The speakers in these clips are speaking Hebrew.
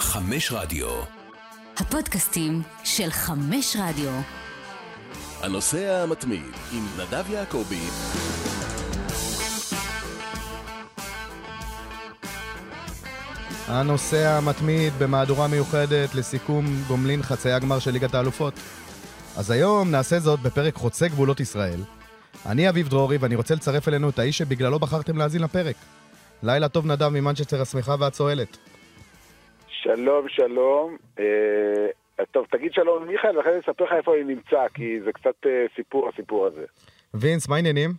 חמש רדיו. הפודקאסטים של חמש רדיו. הנוסע המתמיד עם נדב יעקבי. הנוסע המתמיד במהדורה מיוחדת לסיכום גומלין חצאי הגמר של ליגת האלופות. אז היום נעשה זאת בפרק חוצה גבולות ישראל. אני אביב דרורי ואני רוצה לצרף אלינו את האיש שבגללו בחרתם להאזין לפרק. לילה טוב נדב ממנצ'סטר השמחה והצוהלת. שלום, שלום. אה, טוב, תגיד שלום למיכאל, ואחרי זה אספר לך איפה אני נמצא, כי זה קצת אה, סיפור, הסיפור הזה. וינס, מה העניינים?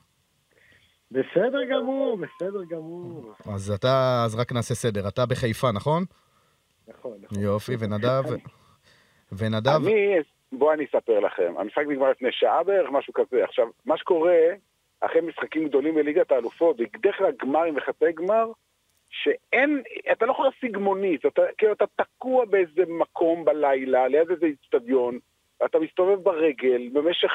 בסדר גמור, בסדר גמור. אז אתה, אז רק נעשה סדר. אתה בחיפה, נכון? נכון, נכון. יופי, ונדב... ונדב... אני, בואו אני אספר לכם. המשחק נגמר לפני שעה בערך, משהו כזה. עכשיו, מה שקורה, אחרי משחקים גדולים בליגת האלופות, בדרך כלל גמרים וחצי גמר, שאין, אתה לא יכול להשיג מונית, אתה, כאילו אתה תקוע באיזה מקום בלילה, ליד איזה איצטדיון, אתה מסתובב ברגל במשך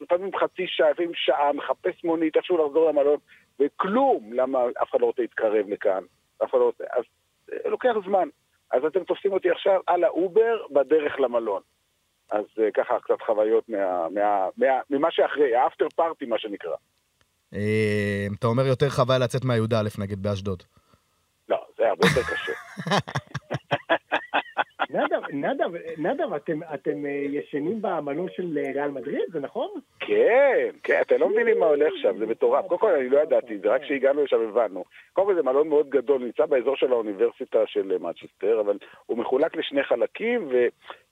לפעמים חצי שעה, לפעמים שעה, מחפש מונית, איכשהו לחזור למלון, וכלום, למה אף אחד לא רוצה להתקרב לכאן, אף אחד לא רוצה, אז אה, לוקח זמן. אז אתם תופסים אותי עכשיו על האובר בדרך למלון. אז אה, ככה קצת חוויות מה, מה, מה, ממה שאחרי, האפטר פארטי מה שנקרא. אה, אתה אומר יותר חבל לצאת מהי"א נגיד באשדוד. זה הרבה יותר קשה. נדב, נדב, נדב, אתם, אתם אה, ישנים במלון של אה, ריאל מדריד, זה נכון? כן, כן, אתם לא מבינים מה הולך שם, זה מטורף. קודם כל אני לא ידעתי, זה רק כשהגענו לשם הבנו. קודם כל זה מלון מאוד גדול, נמצא באזור של האוניברסיטה של מצ'סטר, אבל הוא מחולק לשני חלקים,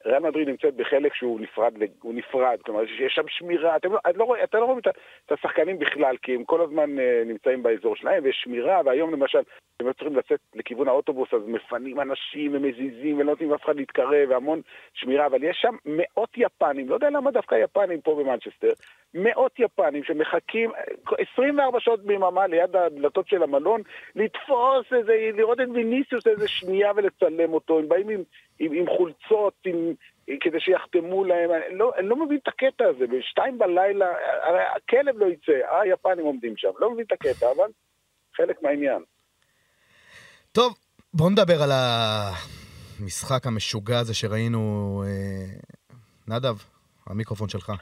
וריאל מדריד נמצאת בחלק שהוא נפרד, הוא נפרד, כלומר יש שם שמירה, אתם לא, לא רואים לא רואה את השחקנים בכלל, כי הם כל הזמן אה, נמצאים באזור שלהם, ויש שמירה, והיום למשל, הם לא צריכים לצאת לכיוון האוטובוס, אז מפנים אנשים ומזיזים ולא נותנים לאף אחד להתקרב, והמון שמירה, אבל יש שם מאות יפנים, לא יודע למה דווקא יפנים פה במנצ'סטר, מאות יפנים שמחכים 24 שעות ביממה ליד הדלתות של המלון, לתפוס איזה, לראות את ויניסיוס איזה שנייה ולצלם אותו, הם באים עם, עם, עם חולצות, עם, כדי שיחתמו להם, אני לא, אני לא מבין את הקטע הזה, בשתיים בלילה, הרי הכלב לא יצא, היפנים עומדים שם, לא מבין את הקטע, אבל חלק מהעניין. טוב, בוא נדבר על המשחק המשוגע הזה שראינו. אה, נדב, המיקרופון שלך.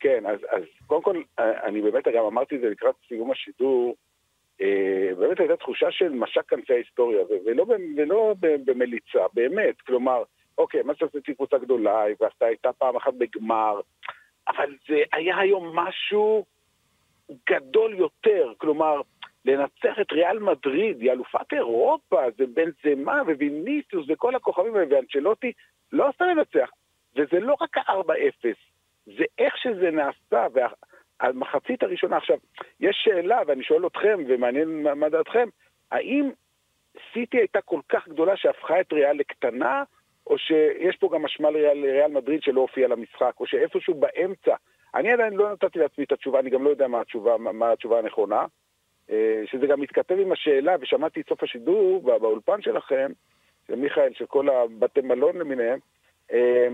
כן, אז, אז קודם כל, אני באמת גם אמרתי את זה לקראת סיום השידור, אה, באמת הייתה תחושה של משק כנפי ההיסטוריה, ולא, ולא במליצה, באמת, כלומר, אוקיי, מה שעשיתי קבוצה גדולה, ועשתה הייתה פעם אחת בגמר, אבל זה היה היום משהו גדול יותר, כלומר, לנצח את ריאל מדריד, היא אלופת אירופה, זה בן זמה וויניסיוס וכל הכוכבים האלה, ואנצ'לוטי לא עשה לנצח. וזה לא רק ה-4-0, זה איך שזה נעשה, והמחצית הראשונה. עכשיו, יש שאלה, ואני שואל אתכם, ומעניין מה דעתכם, האם סיטי הייתה כל כך גדולה שהפכה את ריאל לקטנה, או שיש פה גם משמע לריאל, לריאל מדריד שלא הופיע למשחק, או שאיפשהו באמצע. אני עדיין לא נתתי לעצמי את התשובה, אני גם לא יודע מה התשובה, מה התשובה הנכונה. אה, שזה גם מתכתב עם השאלה, ושמעתי את סוף השידור באולפן שלכם, של מיכאל, של כל הבתי מלון למיניהם, אה,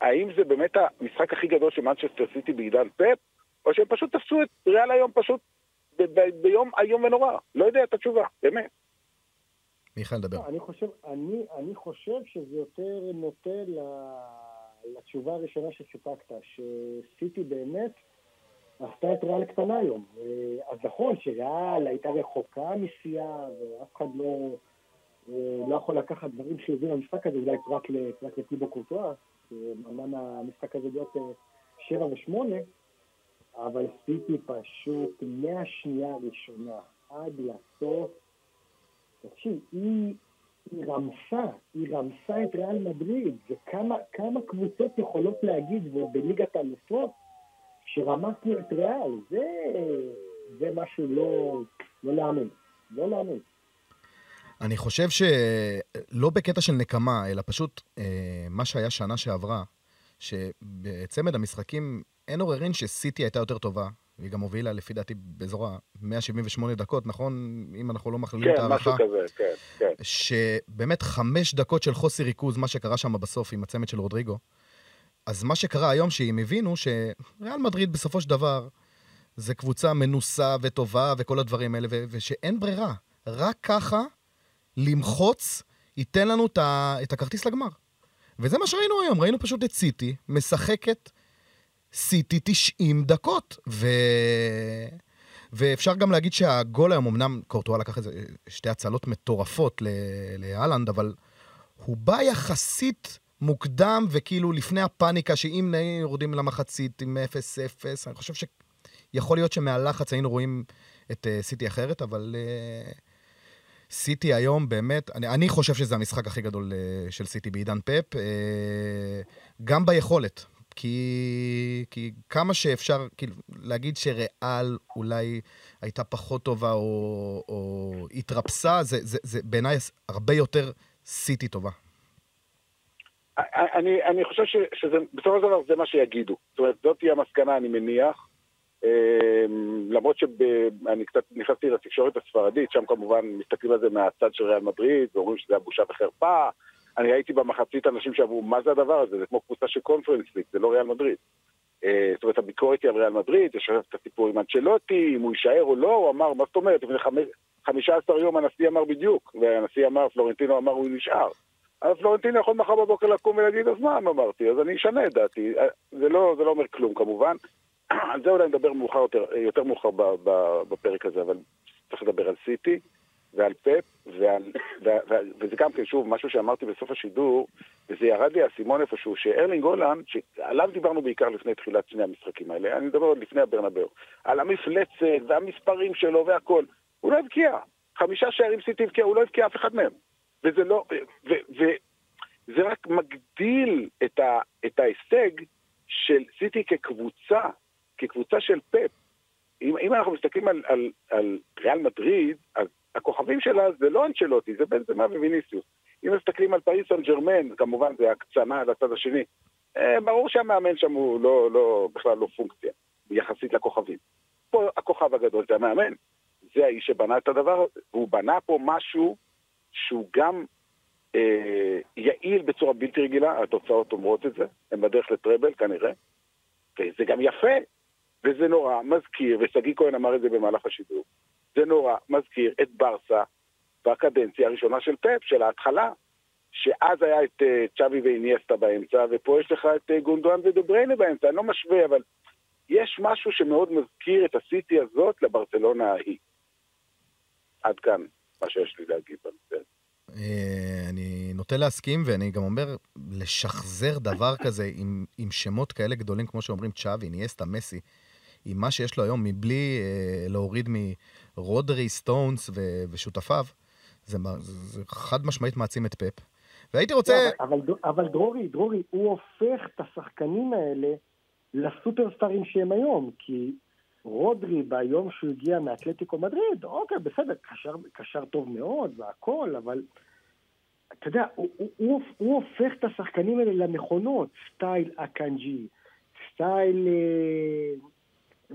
האם זה באמת המשחק הכי גדול של מנצ'סטר סיטי בעידן פאפ, או שהם פשוט תפסו את ריאל היום פשוט ב- ב- ביום איום ונורא? לא יודע את התשובה, באמת. מיכאל, דבר. אני חושב, אני, אני חושב שזה יותר נוטה לתשובה הראשונה שסיפקת, שסיטי באמת עשתה את ריאל קטנה היום. אז נכון שריאל הייתה רחוקה משיאה, ואף אחד לא, לא יכול לקחת דברים שהביאו למשחק הזה, אולי פרט לטיבו קורטואה, שאמנם המשחק הזה להיות שבע ושמונה, אבל סיטי פשוט מהשנייה הראשונה עד לסוף, תקשיב, היא, היא רמסה, היא רמסה את ריאל מדריד, וכמה קבוצות יכולות להגיד, ובליגת האלופות, שרמסנו את ריאל, זה, זה משהו לא, לא להאמין, לא להאמין. אני חושב שלא בקטע של נקמה, אלא פשוט אה, מה שהיה שנה שעברה, שבצמד המשחקים אין עוררין שסיטי הייתה יותר טובה, והיא גם הובילה לפי דעתי באזור ה-178 דקות, נכון? אם אנחנו לא מכלילים כן, את ההערכה. כן, משהו כזה, כן, כן. שבאמת חמש דקות של חוסר ריכוז, מה שקרה שם בסוף עם הצמד של רודריגו. אז מה שקרה היום, שהם הבינו שריאל מדריד בסופו של דבר זה קבוצה מנוסה וטובה וכל הדברים האלה, ושאין ברירה. רק ככה למחוץ ייתן לנו את ה- את הכרטיס לגמר. וזה מה שראינו היום, ראינו פשוט את סיטי משחקת סיטי 90 דקות. ו... ואפשר גם להגיד שהגול היום, אמנם קורטואה לקח איזה שתי הצלות מטורפות לאלנד, אבל הוא בא יחסית מוקדם, וכאילו לפני הפאניקה, שאם יורדים למחצית עם 0-0, אני חושב שיכול להיות שמהלחץ היינו רואים את uh, סיטי אחרת, אבל uh, סיטי היום באמת, אני, אני חושב שזה המשחק הכי גדול uh, של סיטי בעידן פאפ, uh, גם ביכולת. כי, כי כמה שאפשר, כאילו, להגיד שריאל אולי הייתה פחות טובה או, או התרפסה, זה, זה, זה בעיניי הרבה יותר סיטי טובה. אני, אני חושב ש, שזה, בסופו של דבר זה מה שיגידו. זאת אומרת, זאת תהיה המסקנה, אני מניח. אמ, למרות שאני קצת נכנסתי לתקשורת הספרדית, שם כמובן מסתכלים על זה מהצד של ריאל מדריד, ואומרים שזה היה בושה וחרפה. אני ראיתי במחצית אנשים שאמרו, מה זה הדבר הזה? זה כמו קבוצה של קונפרנס ליג, זה לא ריאל מדריד. אה, זאת אומרת, הביקורת היא על ריאל מדריד, יש עכשיו את הסיפור עם אנצ'לוטי, אם הוא יישאר או לא, הוא אמר, מה זאת אומרת, לפני 15 יום הנשיא אמר בדיוק, והנשיא אמר, פלורנטינו אמר, הוא נשאר. אז פלורנטינו יכול מחר בבוקר לקום ולהגיד, אז מה אמרתי, אז אני אשנה את דעתי. אה, זה לא, זה לא אומר כלום כמובן. על זה אולי נדבר מאוחר יותר, יותר מאוחר בפרק הזה, אבל צריך לדבר על סיטי ועל פאפ, ועל, ועל, ועל, וזה גם כן, שוב, משהו שאמרתי בסוף השידור, וזה ירד לי האסימון איפשהו, שארלינג הולנד, שעליו דיברנו בעיקר לפני תחילת שני המשחקים האלה, אני מדבר עוד לפני הברנבאו, על המפלצת והמספרים שלו והכל, הוא לא הבקיע. חמישה שערים סיטי הבקיע, הוא לא הבקיע אף אחד מהם. וזה לא, וזה רק מגדיל את, ה, את ההישג של סיטי כקבוצה כקבוצה של פפ, אם, אם אנחנו מסתכלים על, על, על ריאל מדריד, אז הכוכבים שלה זה לא אנצ'לוטי, זה בן זמה וויניסיוס. אם מסתכלים על פריס סן ג'רמן, כמובן זה הקצנה לצד השני, אה, ברור שהמאמן שם הוא לא, לא, בכלל לא פונקציה, יחסית לכוכבים. פה הכוכב הגדול זה המאמן, זה האיש שבנה את הדבר הזה, והוא בנה פה משהו שהוא גם אה, יעיל בצורה בלתי רגילה, התוצאות אומרות את זה, הם בדרך לטראבל כנראה, וזה גם יפה, וזה נורא מזכיר, ושגיא כהן אמר את זה במהלך השידור, זה נורא מזכיר את ברסה בקדנציה הראשונה של פפ, של ההתחלה, שאז היה את uh, צ'אבי ואיניאסטה באמצע, ופה יש לך את uh, גונדואן ודבריינה באמצע, אני לא משווה, אבל יש משהו שמאוד מזכיר את הסיטי הזאת לברצלונה ההיא. עד כאן מה שיש לי להגיד בנושא אה, אני נוטה להסכים, ואני גם אומר, לשחזר דבר כזה עם, עם שמות כאלה גדולים, כמו שאומרים צ'אבי, ניאסטה, מסי, עם מה שיש לו היום, מבלי אה, להוריד מרודרי, סטונס ו, ושותפיו, זה, זה חד משמעית מעצים את פפ. והייתי רוצה... לא, אבל, אבל, אבל דרורי, דרורי, הוא הופך את השחקנים האלה לסופרסטארים שהם היום, כי רודרי ביום שהוא הגיע מאתלטיקו מדריד, אוקיי, בסדר, קשר, קשר טוב מאוד והכל, אבל אתה יודע, הוא, הוא, הוא, הוא הופך את השחקנים האלה למכונות, סטייל אקנג'י, סטייל אה,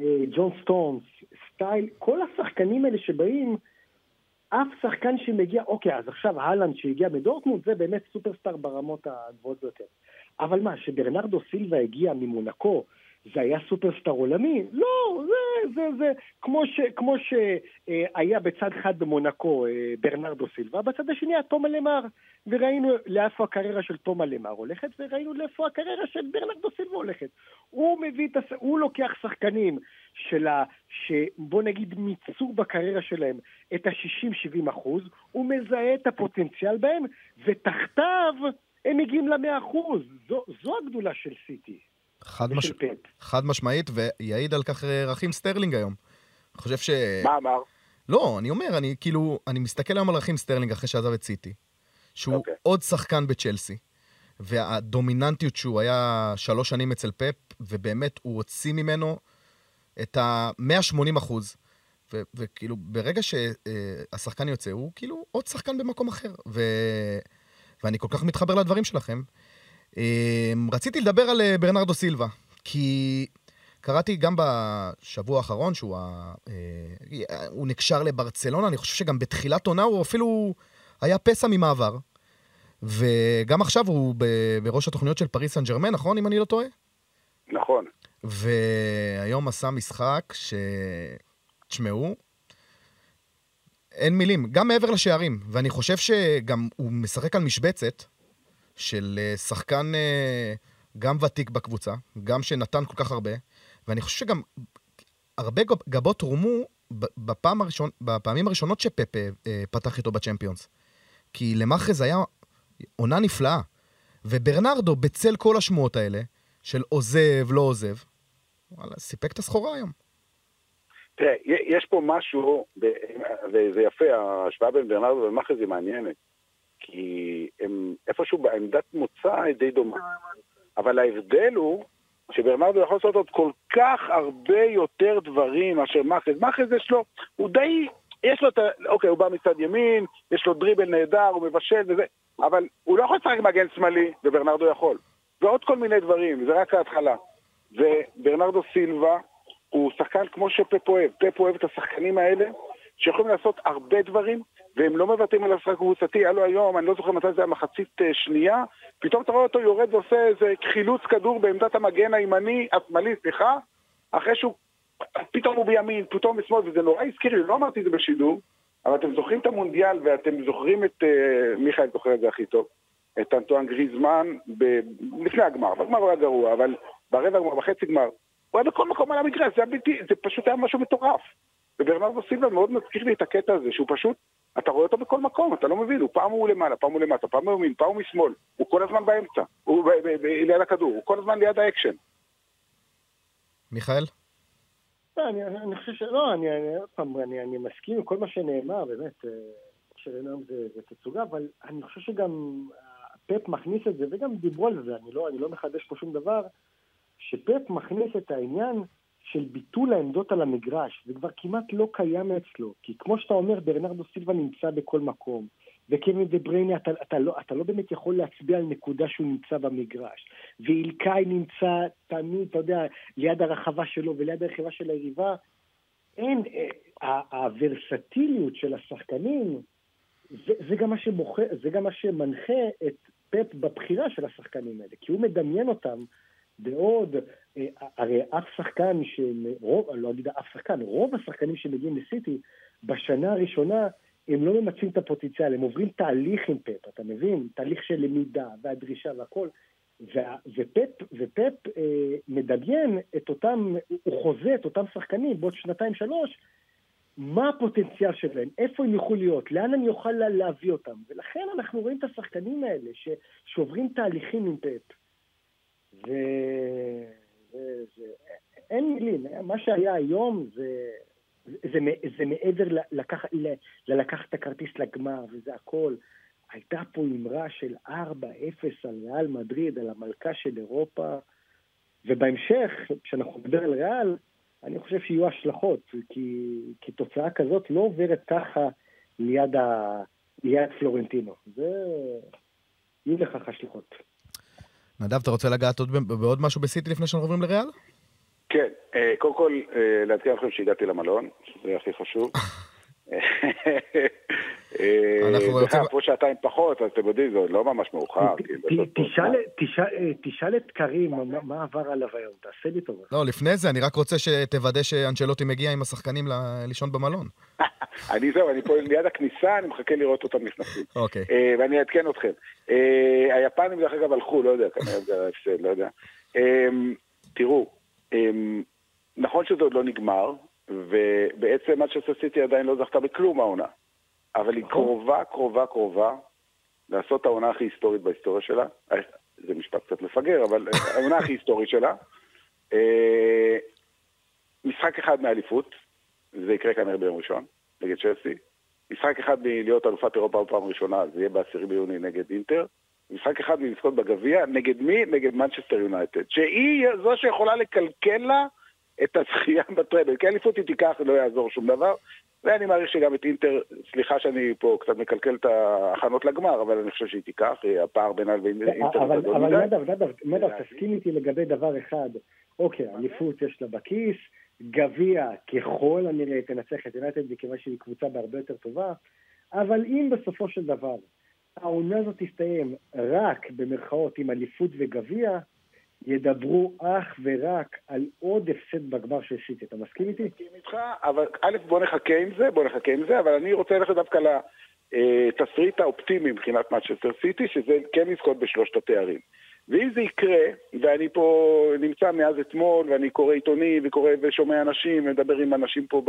אה, ג'ון סטונס, סטייל, כל השחקנים האלה שבאים, אף שחקן שמגיע, אוקיי, אז עכשיו הלנד שהגיע מדורטמונד זה באמת סופרסטאר ברמות הגבוהות ביותר. אבל מה, שברנרדו סילבה הגיע ממונקו, זה היה סופרסטאר עולמי? לא, זה, זה, זה, כמו, ש, כמו שהיה בצד אחד במונקו אה, ברנרדו סילבה, בצד השני היה תומא למאר, וראינו לאיפה הקריירה של תומא למאר הולכת, וראינו לאיפה הקריירה של ברנרדו סילבה הולכת. הוא מביא את, הס... הוא לוקח שחקנים של ה... שבוא נגיד מיצו בקריירה שלהם את ה-60-70 אחוז, הוא מזהה את הפוטנציאל בהם, ותחתיו הם מגיעים ל-100 אחוז. זו, זו הגדולה של סיטי. חד, מש... חד משמעית, ויעיד על כך אה, רחים סטרלינג היום. אני חושב ש... מה אמר? לא, אני אומר, אני כאילו, אני מסתכל היום על רחים סטרלינג אחרי שעזב את סיטי, שהוא okay. אוקיי. עוד שחקן בצ'לסי, והדומיננטיות שהוא היה שלוש שנים אצל פפ, ובאמת הוא הוציא ממנו את ה-180 אחוז. ו- וכאילו, ברגע שהשחקן יוצא, הוא כאילו עוד שחקן במקום אחר. ו- ואני כל כך מתחבר לדברים שלכם. אמ, רציתי לדבר על אה, ברנרדו סילבה, כי קראתי גם בשבוע האחרון שהוא ה... אה, הוא נקשר לברצלונה, אני חושב שגם בתחילת עונה הוא אפילו היה פסע ממעבר. וגם עכשיו הוא בראש התוכניות של פריס סן ג'רמן, נכון? אם אני לא טועה? נכון. והיום עשה משחק ש... תשמעו, אין מילים, גם מעבר לשערים. ואני חושב שגם הוא משחק על משבצת של אה, שחקן אה, גם ותיק בקבוצה, גם שנתן כל כך הרבה, ואני חושב שגם הרבה גב- גבות רומו בפעם הראשון, בפעמים הראשונות שפפה אה, פתח איתו בצ'מפיונס. כי למאחז היה עונה נפלאה. וברנרדו, בצל כל השמועות האלה, של עוזב, לא עוזב, וואלה, סיפק את הסחורה היום. תראה, יש פה משהו, וזה יפה, ההשוואה בין ברנרדו ומאחז היא מעניינת. כי הם איפשהו בעמדת מוצא די דומה. אבל ההבדל הוא שברנרדו יכול לעשות עוד כל כך הרבה יותר דברים מאשר מאחז. מאחז יש לו, הוא די, יש לו את ה... אוקיי, הוא בא מצד ימין, יש לו דריבל נהדר, הוא מבשל וזה, אבל הוא לא יכול לשחק מגן שמאלי, וברנרדו יכול. ועוד כל מיני דברים, זה רק ההתחלה. וברנרדו סילבה הוא שחקן כמו שפפ אוהב. פפ אוהב את השחקנים האלה, שיכולים לעשות הרבה דברים, והם לא מוותרים על השחק קבוצתי. היה לו היום, אני לא זוכר מתי זה היה מחצית אה, שנייה, פתאום אתה רואה אותו יורד ועושה איזה חילוץ כדור בעמדת המגן הימני, השמאלי, סליחה, אחרי שהוא, פתאום הוא בימין, פתאום בשמאל, וזה נורא הזכיר לי, לא אמרתי את זה בשידור, אבל אתם זוכרים את המונדיאל ואתם זוכרים את, אה, מיכאל זוכר את זה הכי טוב, את אנטואן גריזמן ב... לפני הגמר, בגמר הוא היה גרוע, אבל ברבע גמר, בחצי גמר, הוא היה בכל מקום על המגרש, זה, זה פשוט היה משהו מטורף. וברנרדו סילבה מאוד מזכיר לי את הקטע הזה, שהוא פשוט, אתה רואה אותו בכל מקום, אתה לא מבין, הוא פעם הוא למעלה, פעם הוא למטה, פעם הוא ימין, פעם הוא משמאל, הוא כל הזמן באמצע, הוא ב- ב- ב- ליד הכדור, הוא כל הזמן ליד האקשן. מיכאל? לא, אני, אני חושב שלא, אני, אני, עוד פעם, אני, אני מסכים עם כל מה שנאמר, באמת, אה, שראינו היום זה, זה תצוגה, אבל אני חושב שגם פפ מכניס את זה, וגם דיברו על זה, אני לא, אני לא מחדש פה שום דבר, שפפ מכניס את העניין של ביטול העמדות על המגרש, זה כבר כמעט לא קיים אצלו, כי כמו שאתה אומר, ברנרדו סילבה נמצא בכל מקום, וקווין דה בריינה, אתה, אתה, לא, אתה לא באמת יכול להצביע על נקודה שהוא נמצא במגרש, ואילקאי נמצא תמיד, אתה יודע, ליד הרחבה שלו וליד הרחבה של היריבה, אין, אה, הוורסטיליות של השחקנים, זה, זה, גם שבוחר, זה גם מה שמנחה את פפ בבחירה של השחקנים האלה, כי הוא מדמיין אותם בעוד, אה, הרי אף שחקן, שרוב, לא אגיד אף שחקן, רוב השחקנים שמגיעים לסיטי, בשנה הראשונה הם לא ממצים את הפוטנציאל, הם עוברים תהליך עם פפ, אתה מבין? תהליך של למידה והדרישה והכל. וה, ופפ, ופפ אה, מדמיין את אותם, הוא חוזה את אותם שחקנים בעוד שנתיים שלוש, מה הפוטנציאל שלהם, איפה הם יוכלו להיות, לאן אני אוכל לה, להביא אותם. ולכן אנחנו רואים את השחקנים האלה ש, שעוברים תהליכים עם פפ. ו... ו... זה... אין מילים, מה שהיה היום זה, זה, זה מעבר ללקח, ללקח את הכרטיס לגמר וזה הכל. הייתה פה אמרה של 4-0 על ריאל מדריד, על המלכה של אירופה, ובהמשך, כשאנחנו נדבר על ריאל, אני חושב שיהיו השלכות, כי, כי תוצאה כזאת לא עוברת ככה ליד, ה, ליד פלורנטינו. זה... יהיו לכך השלכות. נדב, אתה רוצה לגעת עוד בעוד משהו בסיטי לפני שאנחנו עוברים לריאל? כן, קודם כל, לעדכן אתכם שהגעתי למלון, שזה הכי חשוב. אנחנו רוצים... פה שעתיים פחות, אז אתם יודעים, זה עוד לא ממש מאוחר. תשאל את קרים מה עבר עליו היום, תעשה לי טובה. לא, לפני זה, אני רק רוצה שתוודא שאנצ'לוטי מגיע עם השחקנים לישון במלון. אני זהו, אני פה ליד הכניסה, אני מחכה לראות אותם נכנסים. אוקיי. ואני אעדכן אתכם. היפנים, דרך אגב, הלכו, לא יודע, כנראה זה הפסד, לא יודע. תראו, נכון שזה עוד לא נגמר, ובעצם מנצ'סטר סיטי עדיין לא זכתה בכלום העונה. אבל היא קרובה, קרובה, קרובה לעשות העונה הכי היסטורית בהיסטוריה שלה. זה משפט קצת מפגר, אבל העונה הכי היסטורית שלה. משחק אחד מאליפות, זה יקרה כנראה ביום ראשון, נגד צ'לסי. משחק אחד מלהיות אלופת אירופה בפעם ראשונה, זה יהיה ב-10 ביוני נגד אינטר. משחק אחד מלזכות בגביע, נגד מי? נגד מנצ'סטר יונייטד. שהיא זו שיכולה לקלקל לה את הזכייה בטראבל. כי אליפות היא תיקח, לא יעזור שום דבר. ואני מעריך שגם את אינטר, סליחה שאני פה קצת מקלקל את ההכנות לגמר, אבל אני חושב שהיא תיקח, הפער בינה לבין אינטר אבל, גדול מדי. אבל נדב, נדב, נדב, תסכים איתי לגבי דבר אחד. אוקיי, אליפות יש לה בכיס, גביע ככל הנראה תנצח את יונייטד מכיוון שהיא קבוצה בהרבה יותר טובה, אבל אם בסופו של דבר העונה הזאת תסתיים רק במרכאות עם אליפות וגביע, ידברו אך ורק על עוד הפסד בגמר של סיטי. אתה מסכים איתי? מסכים איתך, אבל א', בוא נחכה עם זה, בוא נחכה עם זה, אבל אני רוצה ללכת דווקא לתסריט האופטימי מבחינת מצ'סטר סיטי, שזה כן לזכות בשלושת התארים. ואם זה יקרה, ואני פה נמצא מאז אתמול, ואני קורא עיתונים, וקורא ושומע אנשים, ומדבר עם אנשים פה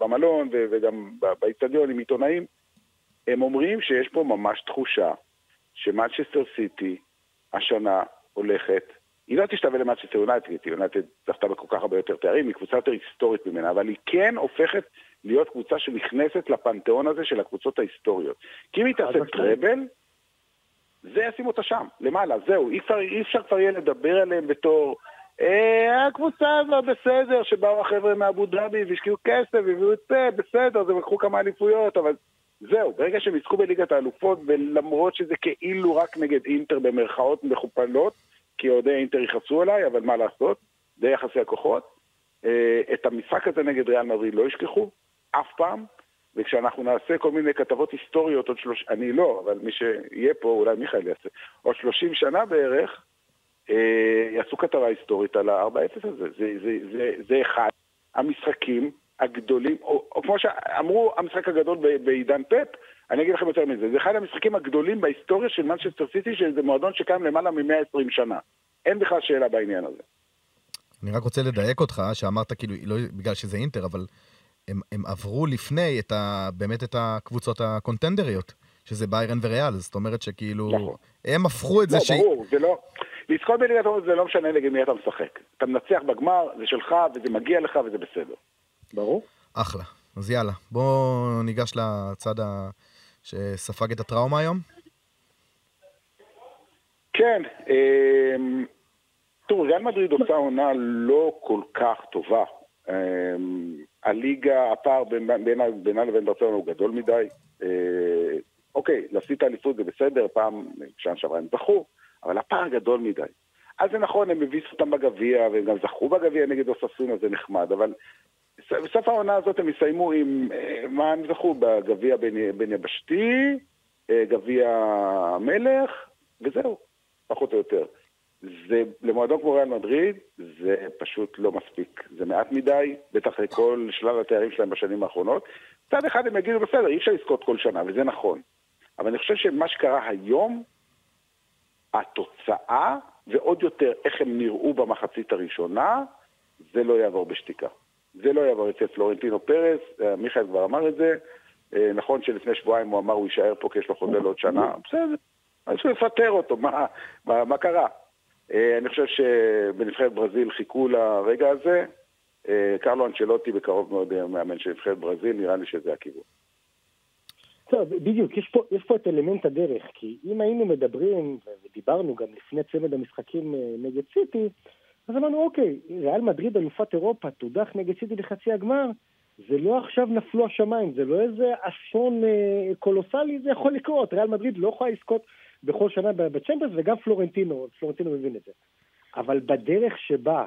במלון, וגם באיצטדיון עם עיתונאים, הם אומרים שיש פה ממש תחושה שמנצ'סטר סיטי השנה הולכת, היא לא תשתווה למנצ'סטר יונייטד, כי יונייטד זכתה בכל כך הרבה יותר תארים, היא קבוצה יותר היסטורית ממנה, אבל היא כן הופכת להיות קבוצה שנכנסת לפנתיאון הזה של הקבוצות ההיסטוריות. כי אם היא תעשה טראבל, זה ישים אותה שם, למעלה, זהו, אי אפשר, אי אפשר כבר יהיה לדבר עליהם בתור אה, הקבוצה הזאת בסדר, שבאו החבר'ה מאבו דאבי והשקיעו כסף והביאו את זה, בסדר, הם לקחו כמה אליפויות, אבל זהו, ברגע שהם יזכו בליגת האלופות, ולמרות שזה כאילו רק נגד אינטר במרכאות מכופלות, כי אוהדי אינטר יכעסו עליי, אבל מה לעשות, זה יחסי הכוחות. אה, את המשחק הזה נגד ריאל מדריד לא ישכחו, אף פעם, וכשאנחנו נעשה כל מיני כתבות היסטוריות עוד שלוש... אני לא, אבל מי שיהיה פה, אולי מיכאל יעשה, עוד שלושים שנה בערך, אה, יעשו כתבה היסטורית על ה-4-0 הזה. זה, זה, זה, זה אחד המשחקים הגדולים, או, או כמו שאמרו, המשחק הגדול בעידן פפ, אני אגיד לכם יותר מזה, זה אחד המשחקים הגדולים בהיסטוריה של מנצ'סטר סיטי, שזה מועדון שקיים למעלה מ-120 שנה. אין בכלל שאלה בעניין הזה. אני רק רוצה לדייק אותך, שאמרת כאילו, לא בגלל שזה אינטר, אבל הם, הם עברו לפני את ה, באמת את הקבוצות הקונטנדריות, שזה ביירן וריאל, זאת אומרת שכאילו, נכון. הם הפכו את לא, זה ש... לא, ברור, זה לא... לזכות בליגת האומות זה לא משנה נגד מי אתה משחק. אתה מנצח בגמר, זה שלך, וזה מגיע לך, וזה בסדר. ברור. אחלה. אז יאללה, בואו ניגש לצד ה... שספג את הטראומה היום. כן, אמ, תראו, ריאל מדריד עושה עונה לא כל כך טובה. אמ, הליגה, הפער בינה לבין ברצלונה הוא גדול מדי. אה, אוקיי, להפסיד את האליפות זה בסדר, פעם, שנה שעברה הם זכו, אבל הפער גדול מדי. אז זה נכון, הם הביסו אותם בגביע, והם גם זכו בגביע נגד אוססונה, זה נחמד, אבל בסוף העונה הזאת הם יסיימו עם, אה, מה הם זכו? בגביע בין יבשתי, אה, גביע המלך, וזהו, פחות או יותר. זה, למועדון כמו ריאל מדריד, זה פשוט לא מספיק. זה מעט מדי, בטח לכל שלל התארים שלהם בשנים האחרונות. מצד אחד הם יגידו, בסדר, אי אפשר לזכות כל שנה, וזה נכון. אבל אני חושב שמה שקרה היום, התוצאה, ועוד יותר איך הם נראו במחצית הראשונה, זה לא יעבור בשתיקה. זה לא יעבור אצל פלורנטינו פרס, אה, מיכאל כבר אמר את זה. אה, נכון שלפני שבועיים הוא אמר הוא יישאר פה כי יש לו חוזה לעוד שנה, בסדר. אז הוא יפטר אותו, מה, מה, מה קרה? אה, אני חושב שבנבחרת ברזיל חיכו לרגע הזה. קרלו אנצ'לוטי בקרוב מאוד מאמן של נבחרת ברזיל, נראה לי שזה הכיוון. טוב, בדיוק, יש פה, יש פה את אלמנט הדרך, כי אם היינו מדברים, ודיברנו גם לפני צמד המשחקים נגד סיטי, אז אמרנו, אוקיי, ריאל מדריד אלופת אירופה, תודח נגד סיטי לחצי הגמר, זה לא עכשיו נפלו השמיים, זה לא איזה אסון אה, קולוסלי, זה יכול לקרות. ריאל מדריד לא יכולה לזכות בכל שנה בצ'מפיונס, וגם פלורנטינו, פלורנטינו מבין את זה. אבל בדרך שבה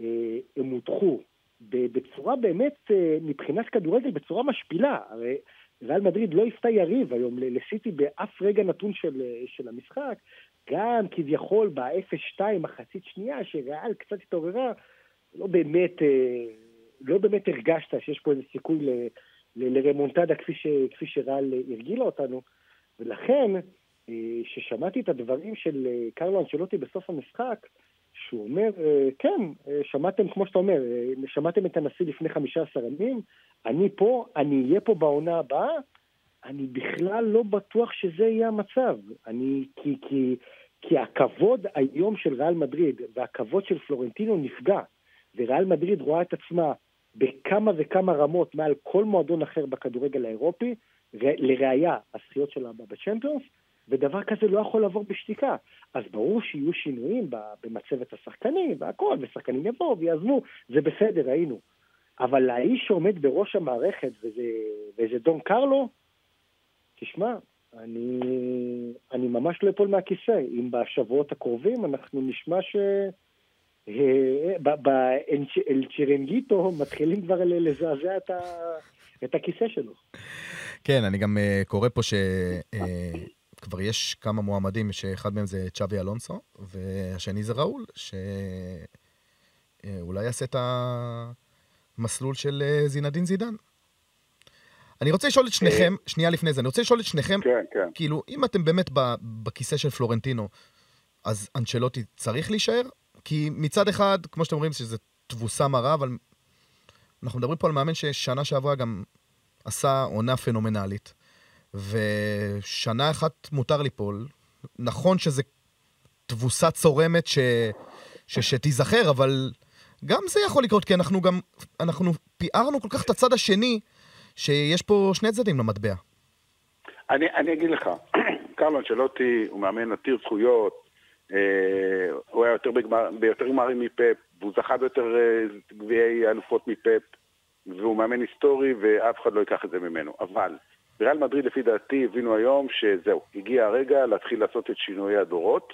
אה, הם הודחו, בצורה באמת, אה, מבחינת כדורגל, בצורה משפילה, הרי ריאל מדריד לא הפתה יריב היום לסיטי באף רגע נתון של, אה, של המשחק, גם כביכול ב-0-2, מחצית שנייה, שריאל קצת התעוררה, לא באמת, אה, לא באמת הרגשת שיש פה איזה סיכוי ל, ל, לרמונטדה כפי, ש, כפי שריאל הרגילה אותנו, ולכן, כששמעתי אה, את הדברים של אה, קרלו אנשלוטי בסוף המשחק, שהוא אומר, כן, שמעתם, כמו שאתה אומר, שמעתם את הנשיא לפני 15 ימים, אני פה, אני אהיה פה בעונה הבאה, אני בכלל לא בטוח שזה יהיה המצב. אני, כי, כי, כי הכבוד היום של ריאל מדריד והכבוד של פלורנטינו נפגע, וריאל מדריד רואה את עצמה בכמה וכמה רמות מעל כל מועדון אחר בכדורגל האירופי, לראיה, הזכיות שלה בצ'מפיונס, ודבר כזה לא יכול לעבור בשתיקה. אז ברור שיהיו שינויים במצבת השחקנים והכל, ושחקנים יבואו ויעזבו, זה בסדר, ראינו. אבל האיש שעומד בראש המערכת, וזה, וזה דון קרלו, תשמע, אני, אני ממש לא אפול מהכיסא. אם בשבועות הקרובים אנחנו נשמע ש... אה, באל צ'רנגיטו מתחילים כבר לזעזע את, ה... את הכיסא שלו. כן, אני גם uh, קורא פה ש... Uh, כבר יש כמה מועמדים, שאחד מהם זה צ'אבי אלונסו, והשני זה ראול, שאולי יעשה את המסלול של אה, זינדין זידן. אני רוצה לשאול את שניכם, שנייה לפני זה, אני רוצה לשאול את שניכם, כן, כן. כאילו, אם אתם באמת בכיסא של פלורנטינו, אז אנצ'לוטי צריך להישאר? כי מצד אחד, כמו שאתם אומרים, שזה תבוסה מרה, אבל אנחנו מדברים פה על מאמן ששנה שעברה גם עשה עונה פנומנלית, ושנה אחת מותר ליפול. נכון שזה תבוסה צורמת ש... ש... שתיזכר, אבל גם זה יכול לקרות, כי אנחנו גם, אנחנו פיארנו כל כך את הצד השני, שיש פה שני צדדים למטבע. אני, אני אגיד לך, קרלו אנצ'לוטי הוא מאמן עתיר זכויות, אה, הוא היה יותר בגמר, ביותר גמרים מפפ, והוא זכה ביותר אה, גביעי אלופות מפפ, והוא מאמן היסטורי ואף אחד לא ייקח את זה ממנו. אבל בריאל מדריד לפי דעתי הבינו היום שזהו, הגיע הרגע להתחיל לעשות את שינויי הדורות.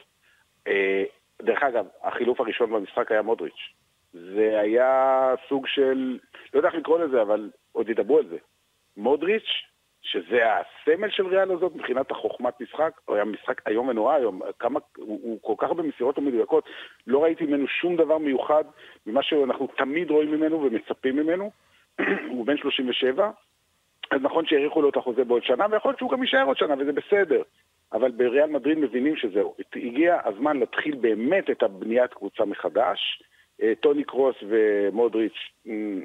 אה, דרך אגב, החילוף הראשון במשחק היה מודריץ'. זה היה סוג של, לא יודע איך לקרוא לזה, אבל עוד ידברו על זה. מודריץ', שזה הסמל של ריאל הזאת מבחינת החוכמת משחק, הוא היה משחק איום ונורא היום, כמה, הוא, הוא כל כך במסירות המדויקות, לא ראיתי ממנו שום דבר מיוחד ממה שאנחנו תמיד רואים ממנו ומצפים ממנו. הוא בן 37, אז נכון שהאריכו לו את החוזה בעוד שנה, ויכול להיות שהוא גם יישאר עוד שנה, וזה בסדר. אבל בריאל מדריד מבינים שזהו, הגיע הזמן להתחיל באמת את הבניית קבוצה מחדש. אה, טוני קרוס ומודריץ'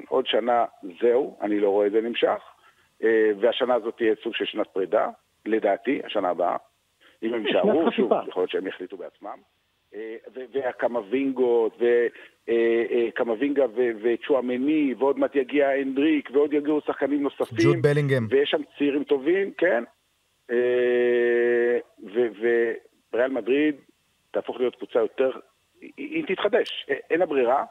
עוד שנה זהו, אני לא רואה את זה נמשך. אה, והשנה הזאת תהיה סוג של שנת פרידה, לדעתי, השנה הבאה. אם הם יישארו, שוב, יכול להיות שהם יחליטו בעצמם. אה, והקמבינגות, וקמבינגה וצ'ואמני, ועוד מעט יגיע הנדריק, ועוד יגיעו שחקנים נוספים. ג'וד בלינגהם. ויש שם צעירים טובים, כן. וריאל מדריד תהפוך להיות קבוצה יותר, היא תתחדש, אין לה ברירה.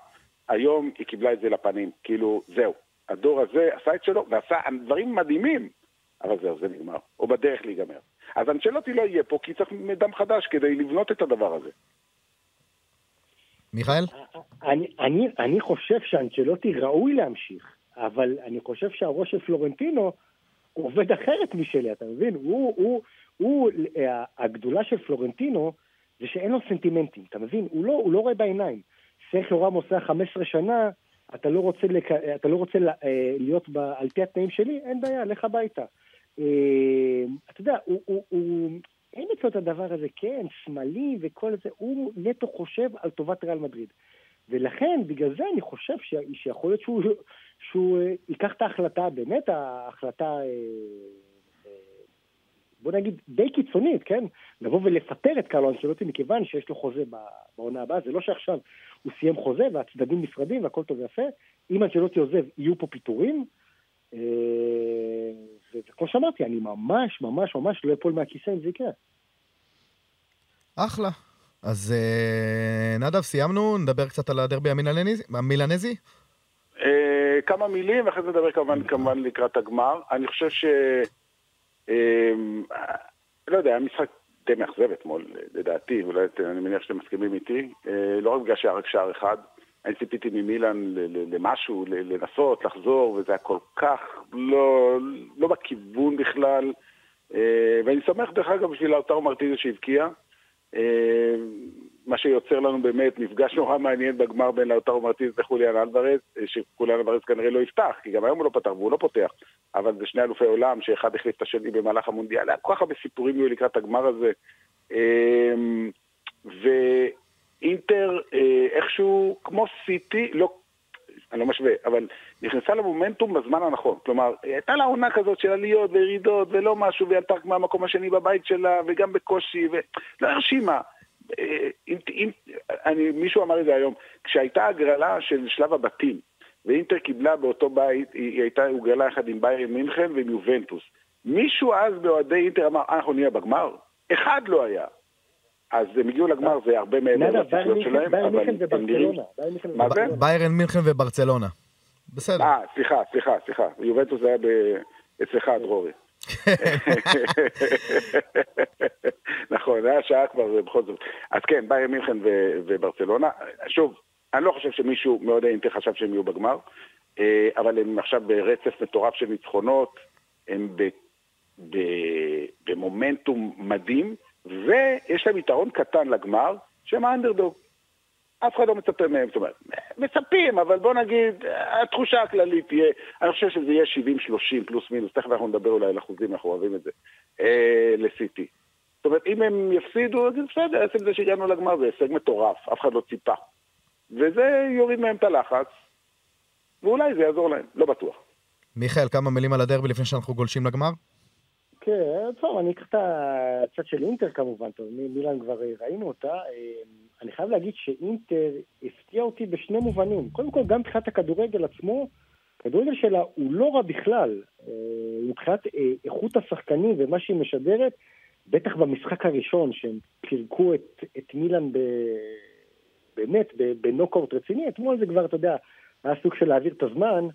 היום היא קיבלה את זה לפנים, כאילו, זהו. הדור הזה עשה את שלו, ועשה דברים מדהימים, אבל זהו, זה נגמר. או בדרך להיגמר. אז אנצ'לוטי לא יהיה פה, כי צריך דם חדש כדי לבנות את הדבר הזה. מיכאל? אני, אני, אני חושב שאנצ'לוטי ראוי להמשיך, אבל אני חושב שהראש של פלורנטינו עובד אחרת משלי, אתה מבין? הוא, הוא, הוא, הגדולה של פלורנטינו זה שאין לו סנטימנטים, אתה מבין? הוא לא, הוא לא רואה בעיניים. סרחיו רם עושה 15 שנה, אתה לא רוצה, לק... אתה לא רוצה להיות ב... על פי התנאים שלי, אין בעיה, לך הביתה. אתה יודע, הוא, הוא, הוא, אין אצלו את הדבר הזה, כן, שמאלי וכל זה, הוא נטו חושב על טובת ריאל מדריד. ולכן, בגלל זה אני חושב ש... שיכול להיות שהוא, שהוא ייקח את ההחלטה, באמת ההחלטה, בוא נגיד, די קיצונית, כן? לבוא ולפטר את קרלו אנשלוטי מכיוון שיש לו חוזה בעונה הבאה, זה לא שעכשיו הוא סיים חוזה והצדדים נפרדים והכל טוב ויפה. אם אנשלוטי עוזב, יהיו פה פיטורים. וכמו שאמרתי, אני ממש ממש ממש לא אפול מהכיסא אם זה יקרה. אחלה. אז נדב, סיימנו? נדבר קצת על הדרבי המילנזי? כמה מילים, ואחרי זה נדבר כמובן, כמובן לקראת הגמר. אני חושב ש... לא יודע, היה משחק די מאכזב אתמול, לדעתי, אולי אני מניח שאתם מסכימים איתי. לא רק בגלל שהיה רק שער אחד, אני ציפיתי ממילן למשהו, לנסות, לחזור, וזה היה כל כך לא, לא בכיוון בכלל. ואני שמח דרך אגב בשביל לאוטרו מרטיזי שהבקיע. מה שיוצר לנו באמת מפגש נורא מעניין בגמר בין לאוטרו מרטיז לחוליאן אלוורז, שחוליאן אלוורז כנראה לא יפתח, כי גם היום הוא לא פתח והוא לא פותח, אבל זה שני אלופי עולם שאחד החליף את השני במהלך המונדיאל, היה כל כך הרבה סיפורים יהיו לקראת הגמר הזה. ואינטר איכשהו כמו סיטי, לא, אני לא משווה, אבל נכנסה למומנטום בזמן הנכון. כלומר, הייתה לה עונה כזאת של עליות וירידות ולא משהו, והיא עלתה מהמקום השני בבית שלה, וגם בקושי, ולא הרשימה. אם, אם, אני, מישהו אמר את זה היום, כשהייתה הגרלה של שלב הבתים, ואינטר קיבלה באותו בית, היא הייתה הוגרלה יחד עם ביירן מינכן ועם יובנטוס. מישהו אז באוהדי אינטר אמר, אנחנו נהיה בגמר? אחד לא היה. אז הם הגיעו לגמר, זה הרבה מעבר לציפיות שלהם, אבל הם נראים... מה זה? ביירן מינכן וברצלונה. בסדר. אה, סליחה, סליחה, סליחה. יובנטוס היה אצלך, דרורי. נכון, היה שעה כבר בכל זאת. אז כן, ביירן מינכן וברצלונה. שוב, אני לא חושב שמישהו מאוד אינטר חשב שהם יהיו בגמר, אבל הם עכשיו ברצף מטורף של ניצחונות, הם במומנטום מדהים, ויש להם יתרון קטן לגמר, שהם האנדרדוג. אף אחד לא מצפה מהם, זאת אומרת, מצפים, אבל בוא נגיד, התחושה הכללית תהיה, אני חושב שזה יהיה 70-30 פלוס מינוס, תכף אנחנו נדבר אולי על אחוזים, אנחנו אוהבים את זה, אה, לסיטי. זאת אומרת, אם הם יפסידו, אז בסדר, עצם זה שהגענו לגמר זה הישג מטורף, אף אחד לא ציפה. וזה יוריד מהם את הלחץ, ואולי זה יעזור להם, לא בטוח. מיכאל, כמה מילים על הדרבי לפני שאנחנו גולשים לגמר? כן, טוב, אני אקח את הצד של אינטר כמובן, טוב, מילאן כבר ראינו אותה. אה, אני חייב להגיד שאינטר הפתיע אותי בשני מובנים. קודם כל, גם מבחינת הכדורגל עצמו, הכדורגל שלה הוא לא רע בכלל. אה, מבחינת אה, איכות השחקנים ומה שהיא משדרת, בטח במשחק הראשון, שהם פירקו את, את מילאן ב, באמת בנוקאוט רציני, אתמול זה כבר, אתה יודע, היה סוג של להעביר את הזמן,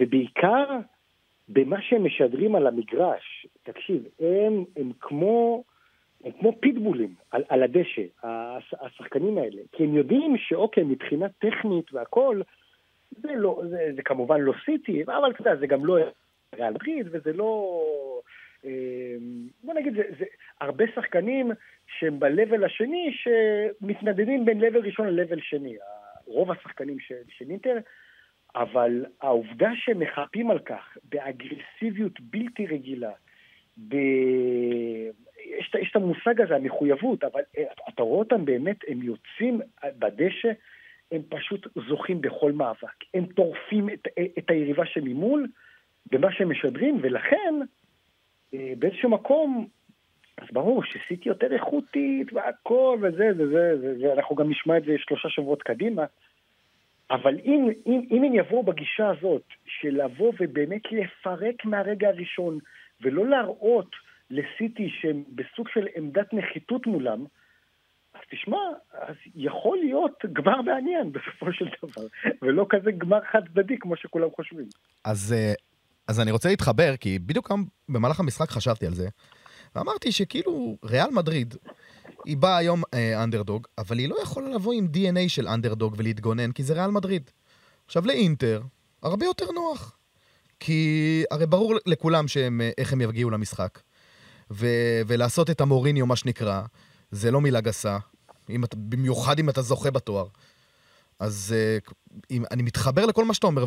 ובעיקר במה שהם משדרים על המגרש, תקשיב, הם, הם כמו, הם כמו פיטבולים על, על הדשא, השחקנים האלה. כי הם יודעים שאוקיי, מבחינה טכנית והכול, זה, לא, זה, זה כמובן לא סיטי, אבל אתה יודע, זה גם לא ריאל מדריד, וזה לא... אה, בוא נגיד, זה, זה הרבה שחקנים שהם ב-level השני, שמתנדדים בין level ראשון ל-level שני. רוב השחקנים של אינטר אבל העובדה שהם מחפים על כך באגרסיביות בלתי רגילה, ב... את המושג הזה, המחויבות, אבל אה, אתה רואה אותם באמת, הם יוצאים בדשא, הם פשוט זוכים בכל מאבק. הם טורפים את, את היריבה שממול במה שהם משדרים, ולכן אה, באיזשהו מקום, אז ברור שסיטי יותר איכותית והכל וזה וזה, ואנחנו גם נשמע את זה שלושה שבועות קדימה. אבל אם, אם, אם הם יבואו בגישה הזאת, של לבוא ובאמת לפרק מהרגע הראשון, ולא להראות לסיטי שהם בסוג של עמדת נחיתות מולם, אז תשמע, אז יכול להיות גמר מעניין בסופו של דבר, ולא כזה גמר חד צדדי כמו שכולם חושבים. אז, אה, אז אני רוצה להתחבר, כי בדיוק במהלך המשחק חשבתי על זה, ואמרתי שכאילו ריאל מדריד היא באה היום אה, אנדרדוג, אבל היא לא יכולה לבוא עם DNA של אנדרדוג ולהתגונן, כי זה ריאל מדריד. עכשיו לאינטר, הרבה יותר נוח. כי הרי ברור לכולם שהם, אה, איך הם יגיעו למשחק. ו- ולעשות את המוריניו, מה שנקרא, זה לא מילה גסה. אם אתה, במיוחד אם אתה זוכה בתואר. אז uh, אם, אני מתחבר לכל מה שאתה אומר,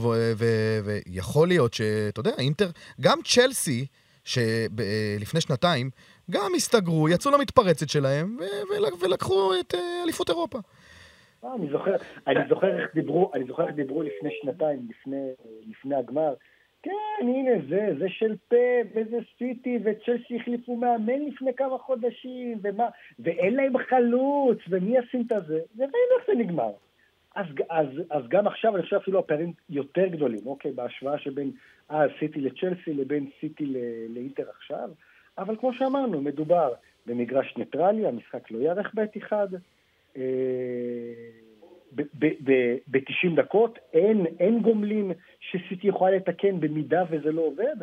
ויכול להיות שאתה יודע, אינטר, גם צ'לסי, שלפני שנתיים, גם הסתגרו, יצאו למתפרצת שלהם, ולקחו את אה, אליפות אירופה. אה, אני זוכר, אני זוכר איך דיברו, אני זוכר איך דיברו לפני שנתיים, לפני, לפני הגמר. כן, הנה זה, זה של פה, וזה סיטי, וצ'לסי החליפו מאמן לפני כמה חודשים, ומה, ואין להם חלוץ, ומי ישים את הזה, וראינו איך זה נגמר. אז, אז, אז גם עכשיו אני חושב אפילו הפערים יותר גדולים, אוקיי, בהשוואה שבין אז סיטי לצ'לסי לבין סיטי לאינטר עכשיו. אבל כמו שאמרנו, מדובר במגרש ניטרלי, המשחק לא ייערך בעת אחד. אה, ב-90 דקות, אין, אין גומלין שסיטי יכולה לתקן במידה וזה לא עובד.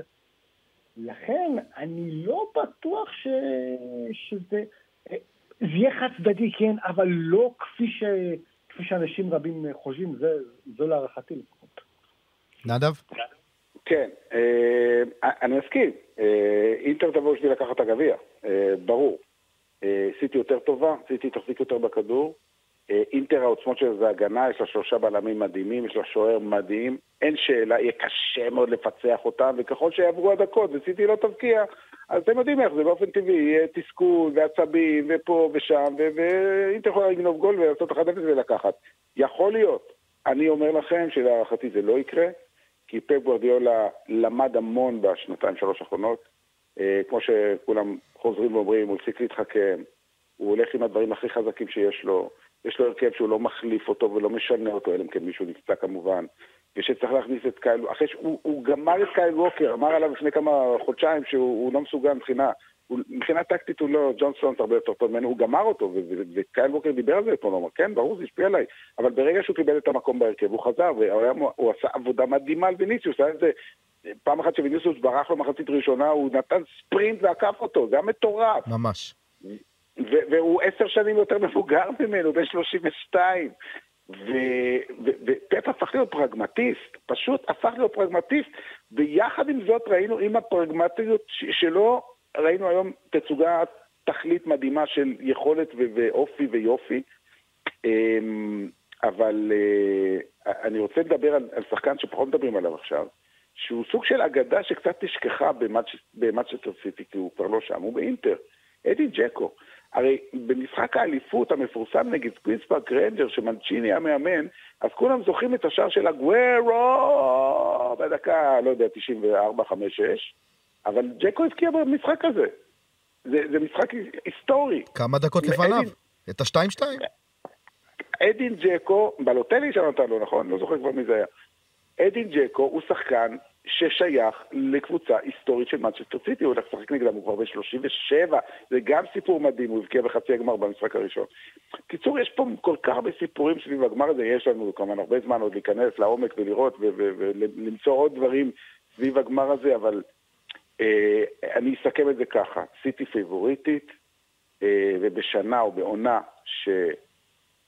לכן אני לא בטוח ש... שזה... זה יהיה חד צדדי, כן, אבל לא כפי, ש... כפי שאנשים רבים חושבים, זה, זו להערכתי לפחות. נדב? כן, אה, אני מסכים. אה, אינטר תבוא בשביל לקחת את הגביע, אה, ברור. סיטי יותר טובה, סיטי תחזיק יותר בכדור. אינטר העוצמות שלה זה הגנה, יש לה שלושה בלמים מדהימים, יש לה שוער מדהים, אין שאלה, יהיה קשה מאוד לפצח אותם, וככל שיעברו הדקות וסיטי לא תבקיע, אז אתם יודעים איך זה באופן טבעי, יהיה תסכול ועצבים ופה ושם, ואינטר יכולה לגנוב גול ולעשות 1-0 ולקחת. יכול להיות. אני אומר לכם שלהערכתי זה לא יקרה. כי פפ גוורדיולה למד המון בשנתיים שלוש האחרונות. אה, כמו שכולם חוזרים ואומרים, הוא הפסיק להתחכם, הוא הולך עם הדברים הכי חזקים שיש לו, יש לו הרכב שהוא לא מחליף אותו ולא משנה אותו, אלא אם כן מישהו נפצע כמובן, ושצריך להכניס את קייל, אחרי שהוא גמר את קייל ווקר, אמר עליו לפני כמה חודשיים שהוא לא מסוגל מבחינה מבחינה טקטית הוא לא, ג'ון סטונס הרבה יותר טוב ממנו, הוא גמר אותו, וקייל ווקר דיבר על זה אתמול, הוא אמר, כן, ברור, זה השפיע עליי, אבל ברגע שהוא קיבל את המקום בהרכב, הוא חזר, והוא עשה עבודה מדהימה על ויניסיוס, היה איזה, פעם אחת שוויניסיוס ברח לו מחצית ראשונה, הוא נתן ספרינט ועקף אותו, זה היה מטורף. ממש. והוא עשר שנים יותר מבוגר ממנו, בן 32. ופפ הפך להיות פרגמטיסט, פשוט הפך להיות פרגמטיסט, ויחד עם זאת ראינו, עם הפרגמטיות שלו, ראינו היום תצוגת תכלית מדהימה של יכולת ואופי ויופי. אמ, אבל אה, אני רוצה לדבר על, על שחקן שפחות מדברים עליו עכשיו, שהוא סוג של אגדה שקצת נשכחה במנצ'סטר סיטי, כי הוא כבר לא שם, הוא באינטר, אדין ג'קו. הרי במשחק האליפות המפורסם נגד קווינס פארק ריינג'רס, שמנצ'יני המאמן, אז כולם זוכרים את השער של אגוורו בדקה, לא יודע, 94, 5, 6, אבל ג'קו הבקיע במשחק הזה. זה, זה משחק היסטורי. כמה דקות לפניו? את ה-2-2? אדין ג'קו, בלוטלי שנתן לו, נכון? לא זוכר כבר מי זה היה. אדין ג'קו הוא שחקן ששייך לקבוצה היסטורית של מנצ'סטר סיטי, הוא הולך לשחק נגדם, הוא כבר ב-37, זה גם סיפור מדהים, הוא הבקיע בחצי הגמר במשחק הראשון. קיצור, יש פה כל כך הרבה סיפורים סביב הגמר הזה, יש לנו כמובן הרבה זמן עוד להיכנס לעומק ולראות ולמצוא עוד דברים סביב הגמר הזה, אבל אה, אני אסכם את זה ככה, סיטי פיבוריטית, אה, ובשנה או בעונה ש...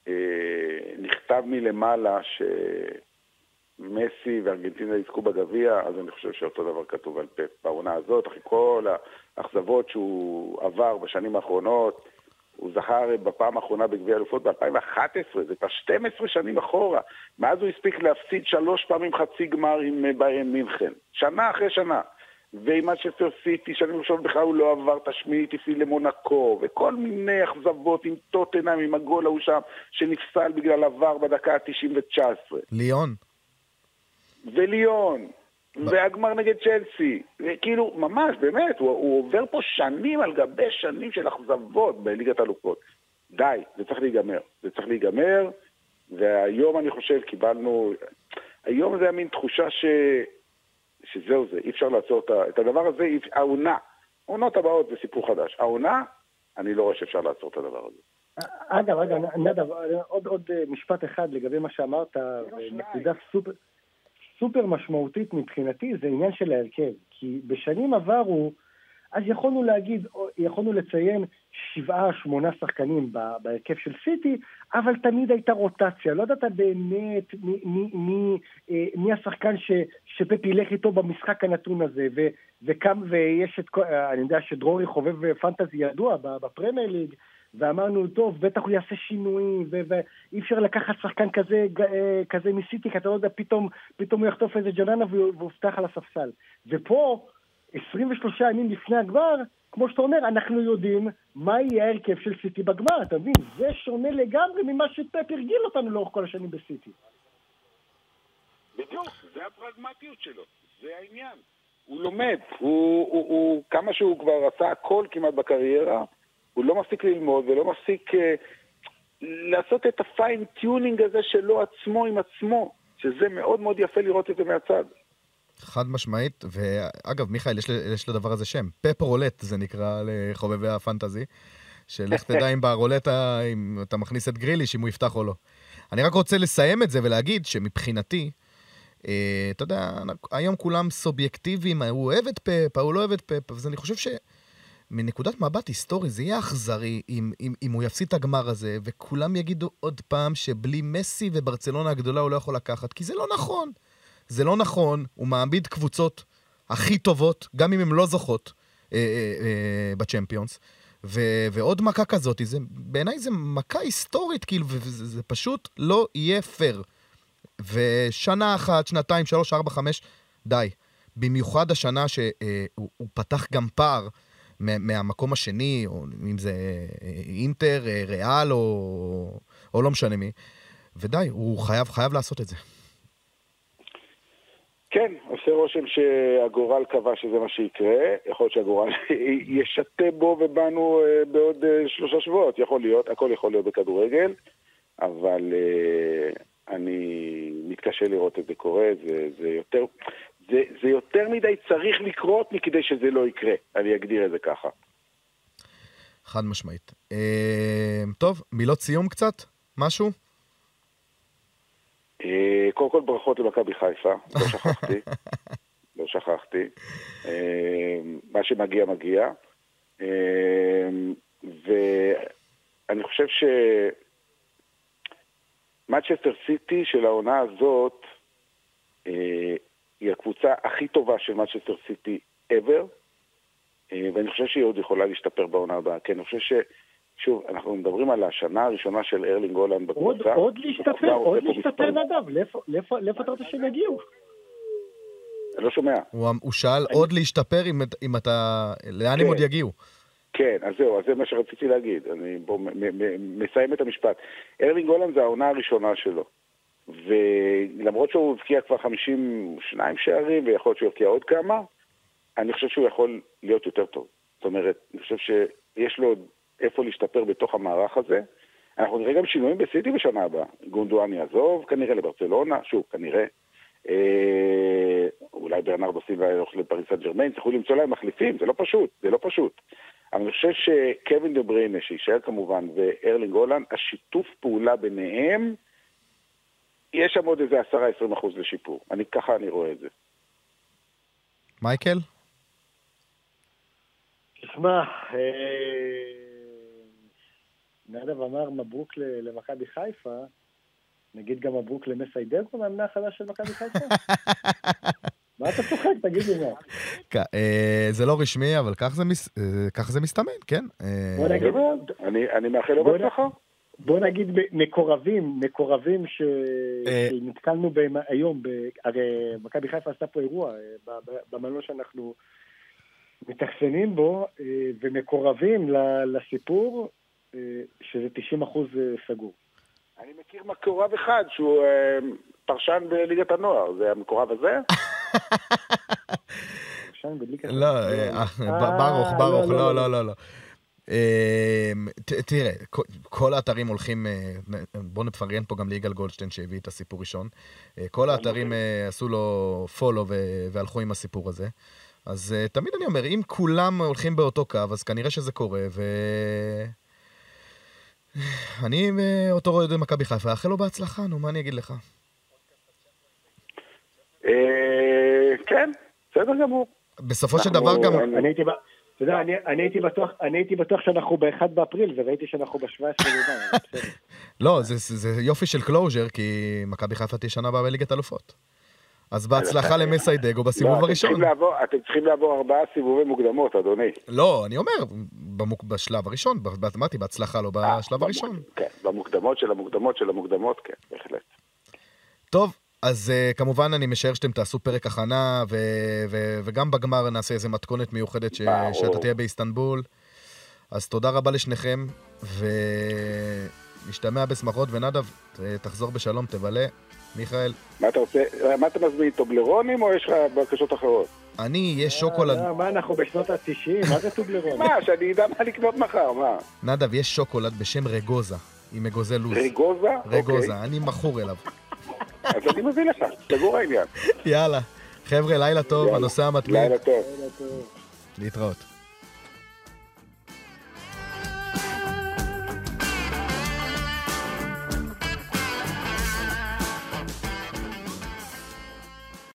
אה, מלמעלה שמסי וארגנטינה יזכו בגביע, אז אני חושב שאותו דבר כתוב על פפ. בעונה הזאת, אחרי כל האכזבות שהוא עבר בשנים האחרונות, הוא זכה הרי בפעם האחרונה בגביע אלופות ב-2011, זה כבר 12 שנים אחורה. מאז הוא הספיק להפסיד שלוש פעמים חצי גמר עם ביירן מינכן. שנה אחרי שנה. ועם מצ'סטר סיטי, שאני חושב בכלל הוא לא עבר את השמינית, הפעיל למונקו, וכל מיני אכזבות עם טוטנאם, עם הגול ההוא שם, שנפסל בגלל עבר בדקה ה-90 ו-19. ליאון. וליאון. והגמר נגד צ'לסי. כאילו, ממש, באמת, הוא, הוא עובר פה שנים על גבי שנים של אכזבות בליגת אלופות. די, זה צריך להיגמר. זה צריך להיגמר, והיום אני חושב קיבלנו... היום זה היה מין תחושה ש... שזהו זה, אי אפשר לעצור את הדבר הזה, העונה, העונות הבאות זה סיפור חדש. העונה, אני לא רואה שאפשר לעצור את הדבר הזה. אגב, אגב, נדב, עוד, עוד אה, משפט אחד לגבי מה שאמרת, נקודה סופר, סופר משמעותית מבחינתי, זה עניין של ההרכב. כי בשנים עברו, אז יכולנו להגיד, יכולנו לציין שבעה, שמונה שחקנים בהרכב של סיטי, אבל תמיד הייתה רוטציה. לא ידעת באמת מי, מי, מי, אה, מי השחקן ש, שפפ ילך איתו במשחק הנתון הזה. ו, וכם, ויש את כל, אני יודע שדרורי חובב פנטזי ידוע בפרמייר ליג, ואמרנו, טוב, בטח הוא יעשה שינויים, ואי אפשר לקחת שחקן כזה, אה, כזה מסיטי, כי אתה לא יודע, פתאום, פתאום הוא יחטוף איזה ג'ננה והוא יפתח על הספסל. ופה, 23 ימים לפני הגמר, כמו שאתה אומר, אנחנו יודעים מה יהיה ההרכב של סיטי בגמר, אתה מבין? זה שונה לגמרי ממה שפפ הרגיל אותנו לאורך כל השנים בסיטי. בדיוק, זה הפרגמטיות שלו, זה העניין. הוא לומד, הוא, הוא, הוא, כמה שהוא כבר עשה הכל כמעט בקריירה, הוא לא מפסיק ללמוד ולא מפסיק אה, לעשות את ה fine-tuning הזה שלו עצמו עם עצמו, שזה מאוד מאוד יפה לראות את זה מהצד. חד משמעית, ואגב, מיכאל, יש, יש לדבר הזה שם, פפ רולט זה נקרא לחובבי הפנטזי, שלך תדע אם ברולטה, אם אתה מכניס את גריליש, אם הוא יפתח או לא. אני רק רוצה לסיים את זה ולהגיד שמבחינתי, אה, אתה יודע, היום כולם סובייקטיביים, הוא אוהב את פפ, הוא לא אוהב את פפ, אז אני חושב שמנקודת מבט היסטורי זה יהיה אכזרי אם, אם, אם הוא יפסיד את הגמר הזה, וכולם יגידו עוד פעם שבלי מסי וברצלונה הגדולה הוא לא יכול לקחת, כי זה לא נכון. זה לא נכון, הוא מעמיד קבוצות הכי טובות, גם אם הן לא זוכות אה, אה, אה, בצ'מפיונס. ו- ועוד מכה כזאת, זה, בעיניי זה מכה היסטורית, כאילו, וזה זה פשוט לא יהיה פייר. ושנה אחת, שנתיים, שלוש, ארבע, חמש, די. במיוחד השנה שהוא אה, פתח גם פער מהמקום השני, או אם זה אה, אינטר, אה, ריאל, או, או לא משנה מי. ודי, הוא חייב, חייב לעשות את זה. כן, עושה רושם שהגורל קבע שזה מה שיקרה, יכול להיות שהגורל ישתה בו ובנו אה, בעוד שלושה שבועות, יכול להיות, הכל יכול להיות בכדורגל, אבל אני מתקשה לראות את זה קורה, זה, זה יותר... זה, זה יותר מדי צריך לקרות מכדי שזה לא יקרה, אני אגדיר את זה ככה. חד משמעית. טוב, מילות סיום קצת? משהו? אה, קודם כל ברכות למכבי חיפה, לא שכחתי. לא שכחתי. אה, מה שמגיע, מגיע. אה, ואני חושב ש... מצ'סטר סיטי של העונה הזאת אה, היא הקבוצה הכי טובה של מצ'סטר סיטי ever, אה, ואני חושב שהיא עוד יכולה להשתפר בעונה הבאה, כי אני חושב ש... שוב, אנחנו מדברים על השנה הראשונה של ארלינג הולנד עוד, בקבוצה. עוד להשתפר, עוד להשתפר. נדב, לאיפה- אתה רוצה שהם יגיעו? אני לא שומע. הוא, הוא שאל עוד להשתפר אם, אתה... לאן כן. הם עוד יגיעו? כן, אז זהו, אז זה מה שרציתי להגיד. אני מסיים את המשפט. ארלינג הולנד זה העונה הראשונה שלו. ולמרות שהוא הבקיע כבר 52 שערים, ויכול להיות שהוא יבקיע עוד כמה, אני חושב שהוא יכול להיות יותר טוב. זאת אומרת, אני חושב שיש לו עוד איפה להשתפר בתוך המערך הזה. אנחנו נראה גם שינויים בסיטי בשנה הבאה. גונדואן יעזוב כנראה לברצלונה, שוב, כנראה. אה, אולי ברנרדו סילבה ילך לפריס סן ג'רמיין, יצטרכו למצוא להם מחליפים, זה לא פשוט, זה לא פשוט. אבל אני חושב שקווין דה בריינה, שיישאר כמובן, וארלינג הולאנד, השיתוף פעולה ביניהם, יש שם עוד איזה 10-20 אחוז לשיפור. אני, ככה אני רואה את זה. מייקל? תשמע, אה, נדב אמר מברוק ל- למכבי חיפה, נגיד גם מברוק למסיידגו, מאמנה החדש של מכבי חיפה? מה אתה צוחק? תגיד לי מה. אה, זה לא רשמי, אבל כך זה, מס... אה, מסתמן, כן. בוא נגיד, אני, אני מאחל לו בהצלחה. בוא נגיד מקורבים, מקורבים ש... אה. שנתקלנו בהם היום, ב... הרי מכבי חיפה עשתה פה אירוע אה, ב- ב- במלון שאנחנו מתאכסנים בו, אה, ומקורבים ל- לסיפור, שזה 90 אחוז אה, סגור. אני מכיר מקורב אחד שהוא פרשן בליגת הנוער, זה המקורב הזה? שם בליגת... לא, אה, אה, ברוך, ברוך, לא, לא, לא, ת- תראה, כל- האתרים הולכים, אה, בואו נפרגן פה גם ליגאל גולדשטיין שהביא את הסיפור ראשון. אה, כל האתרים אה, עשו לו פולו והלכו עם הסיפור הזה. אז תמיד אני אומר, אם כולם הולכים באותו קו, אז כנראה שזה קורה, ו... אני אותו אוהד מכבי חיפה, אאחל לו בהצלחה, נו, מה אני אגיד לך? כן, בסדר גמור. בסופו של דבר גם... אתה יודע, אני- אני הייתי בטוח- אני הייתי בטוח שאנחנו ב-1 באפריל, וראיתי שאנחנו ב-17 במאי. לא, זה, זה, יופי של closure, כי מכבי חיפה תהיה שנה הבאה בליגת אלופות. אז בהצלחה למסיידגו לא, בסיבוב אתם הראשון. אתם צריכים לעבור ארבעה סיבובי מוקדמות, אדוני. לא, אני אומר, במוק, בשלב הראשון, אמרתי בהצלחה לא בשלב הראשון. כן, במוקדמות של המוקדמות של המוקדמות, כן, בהחלט. טוב, אז אה, כמובן אני משער שאתם תעשו פרק הכנה, ו- ו- וגם בגמר נעשה איזה מתכונת מיוחדת ש-. שאתה תהיה באיסטנבול. אז תודה רבה לשניכם, ונשתמע בשמחות, ונדב, ת- תחזור בשלום, תבלה. מיכאל, מה אתה רוצה, מה אתה מזמין, טובלרונים או יש לך בקשות אחרות? אני, יש שוקולד, אה, מה, אנחנו בשנות ה-90? מה זה טובלרון? מה, שאני אדע מה לקנות מחר, מה? נדב, יש שוקולד בשם רגוזה, עם אגוזי לוז. רגוזה? רגוזה, אוקיי. אני מכור אליו. אז אני מביא לך, סגור העניין. יאללה. חבר'ה, לילה טוב. הנושא המתמיד. לילה טוב. להתראות.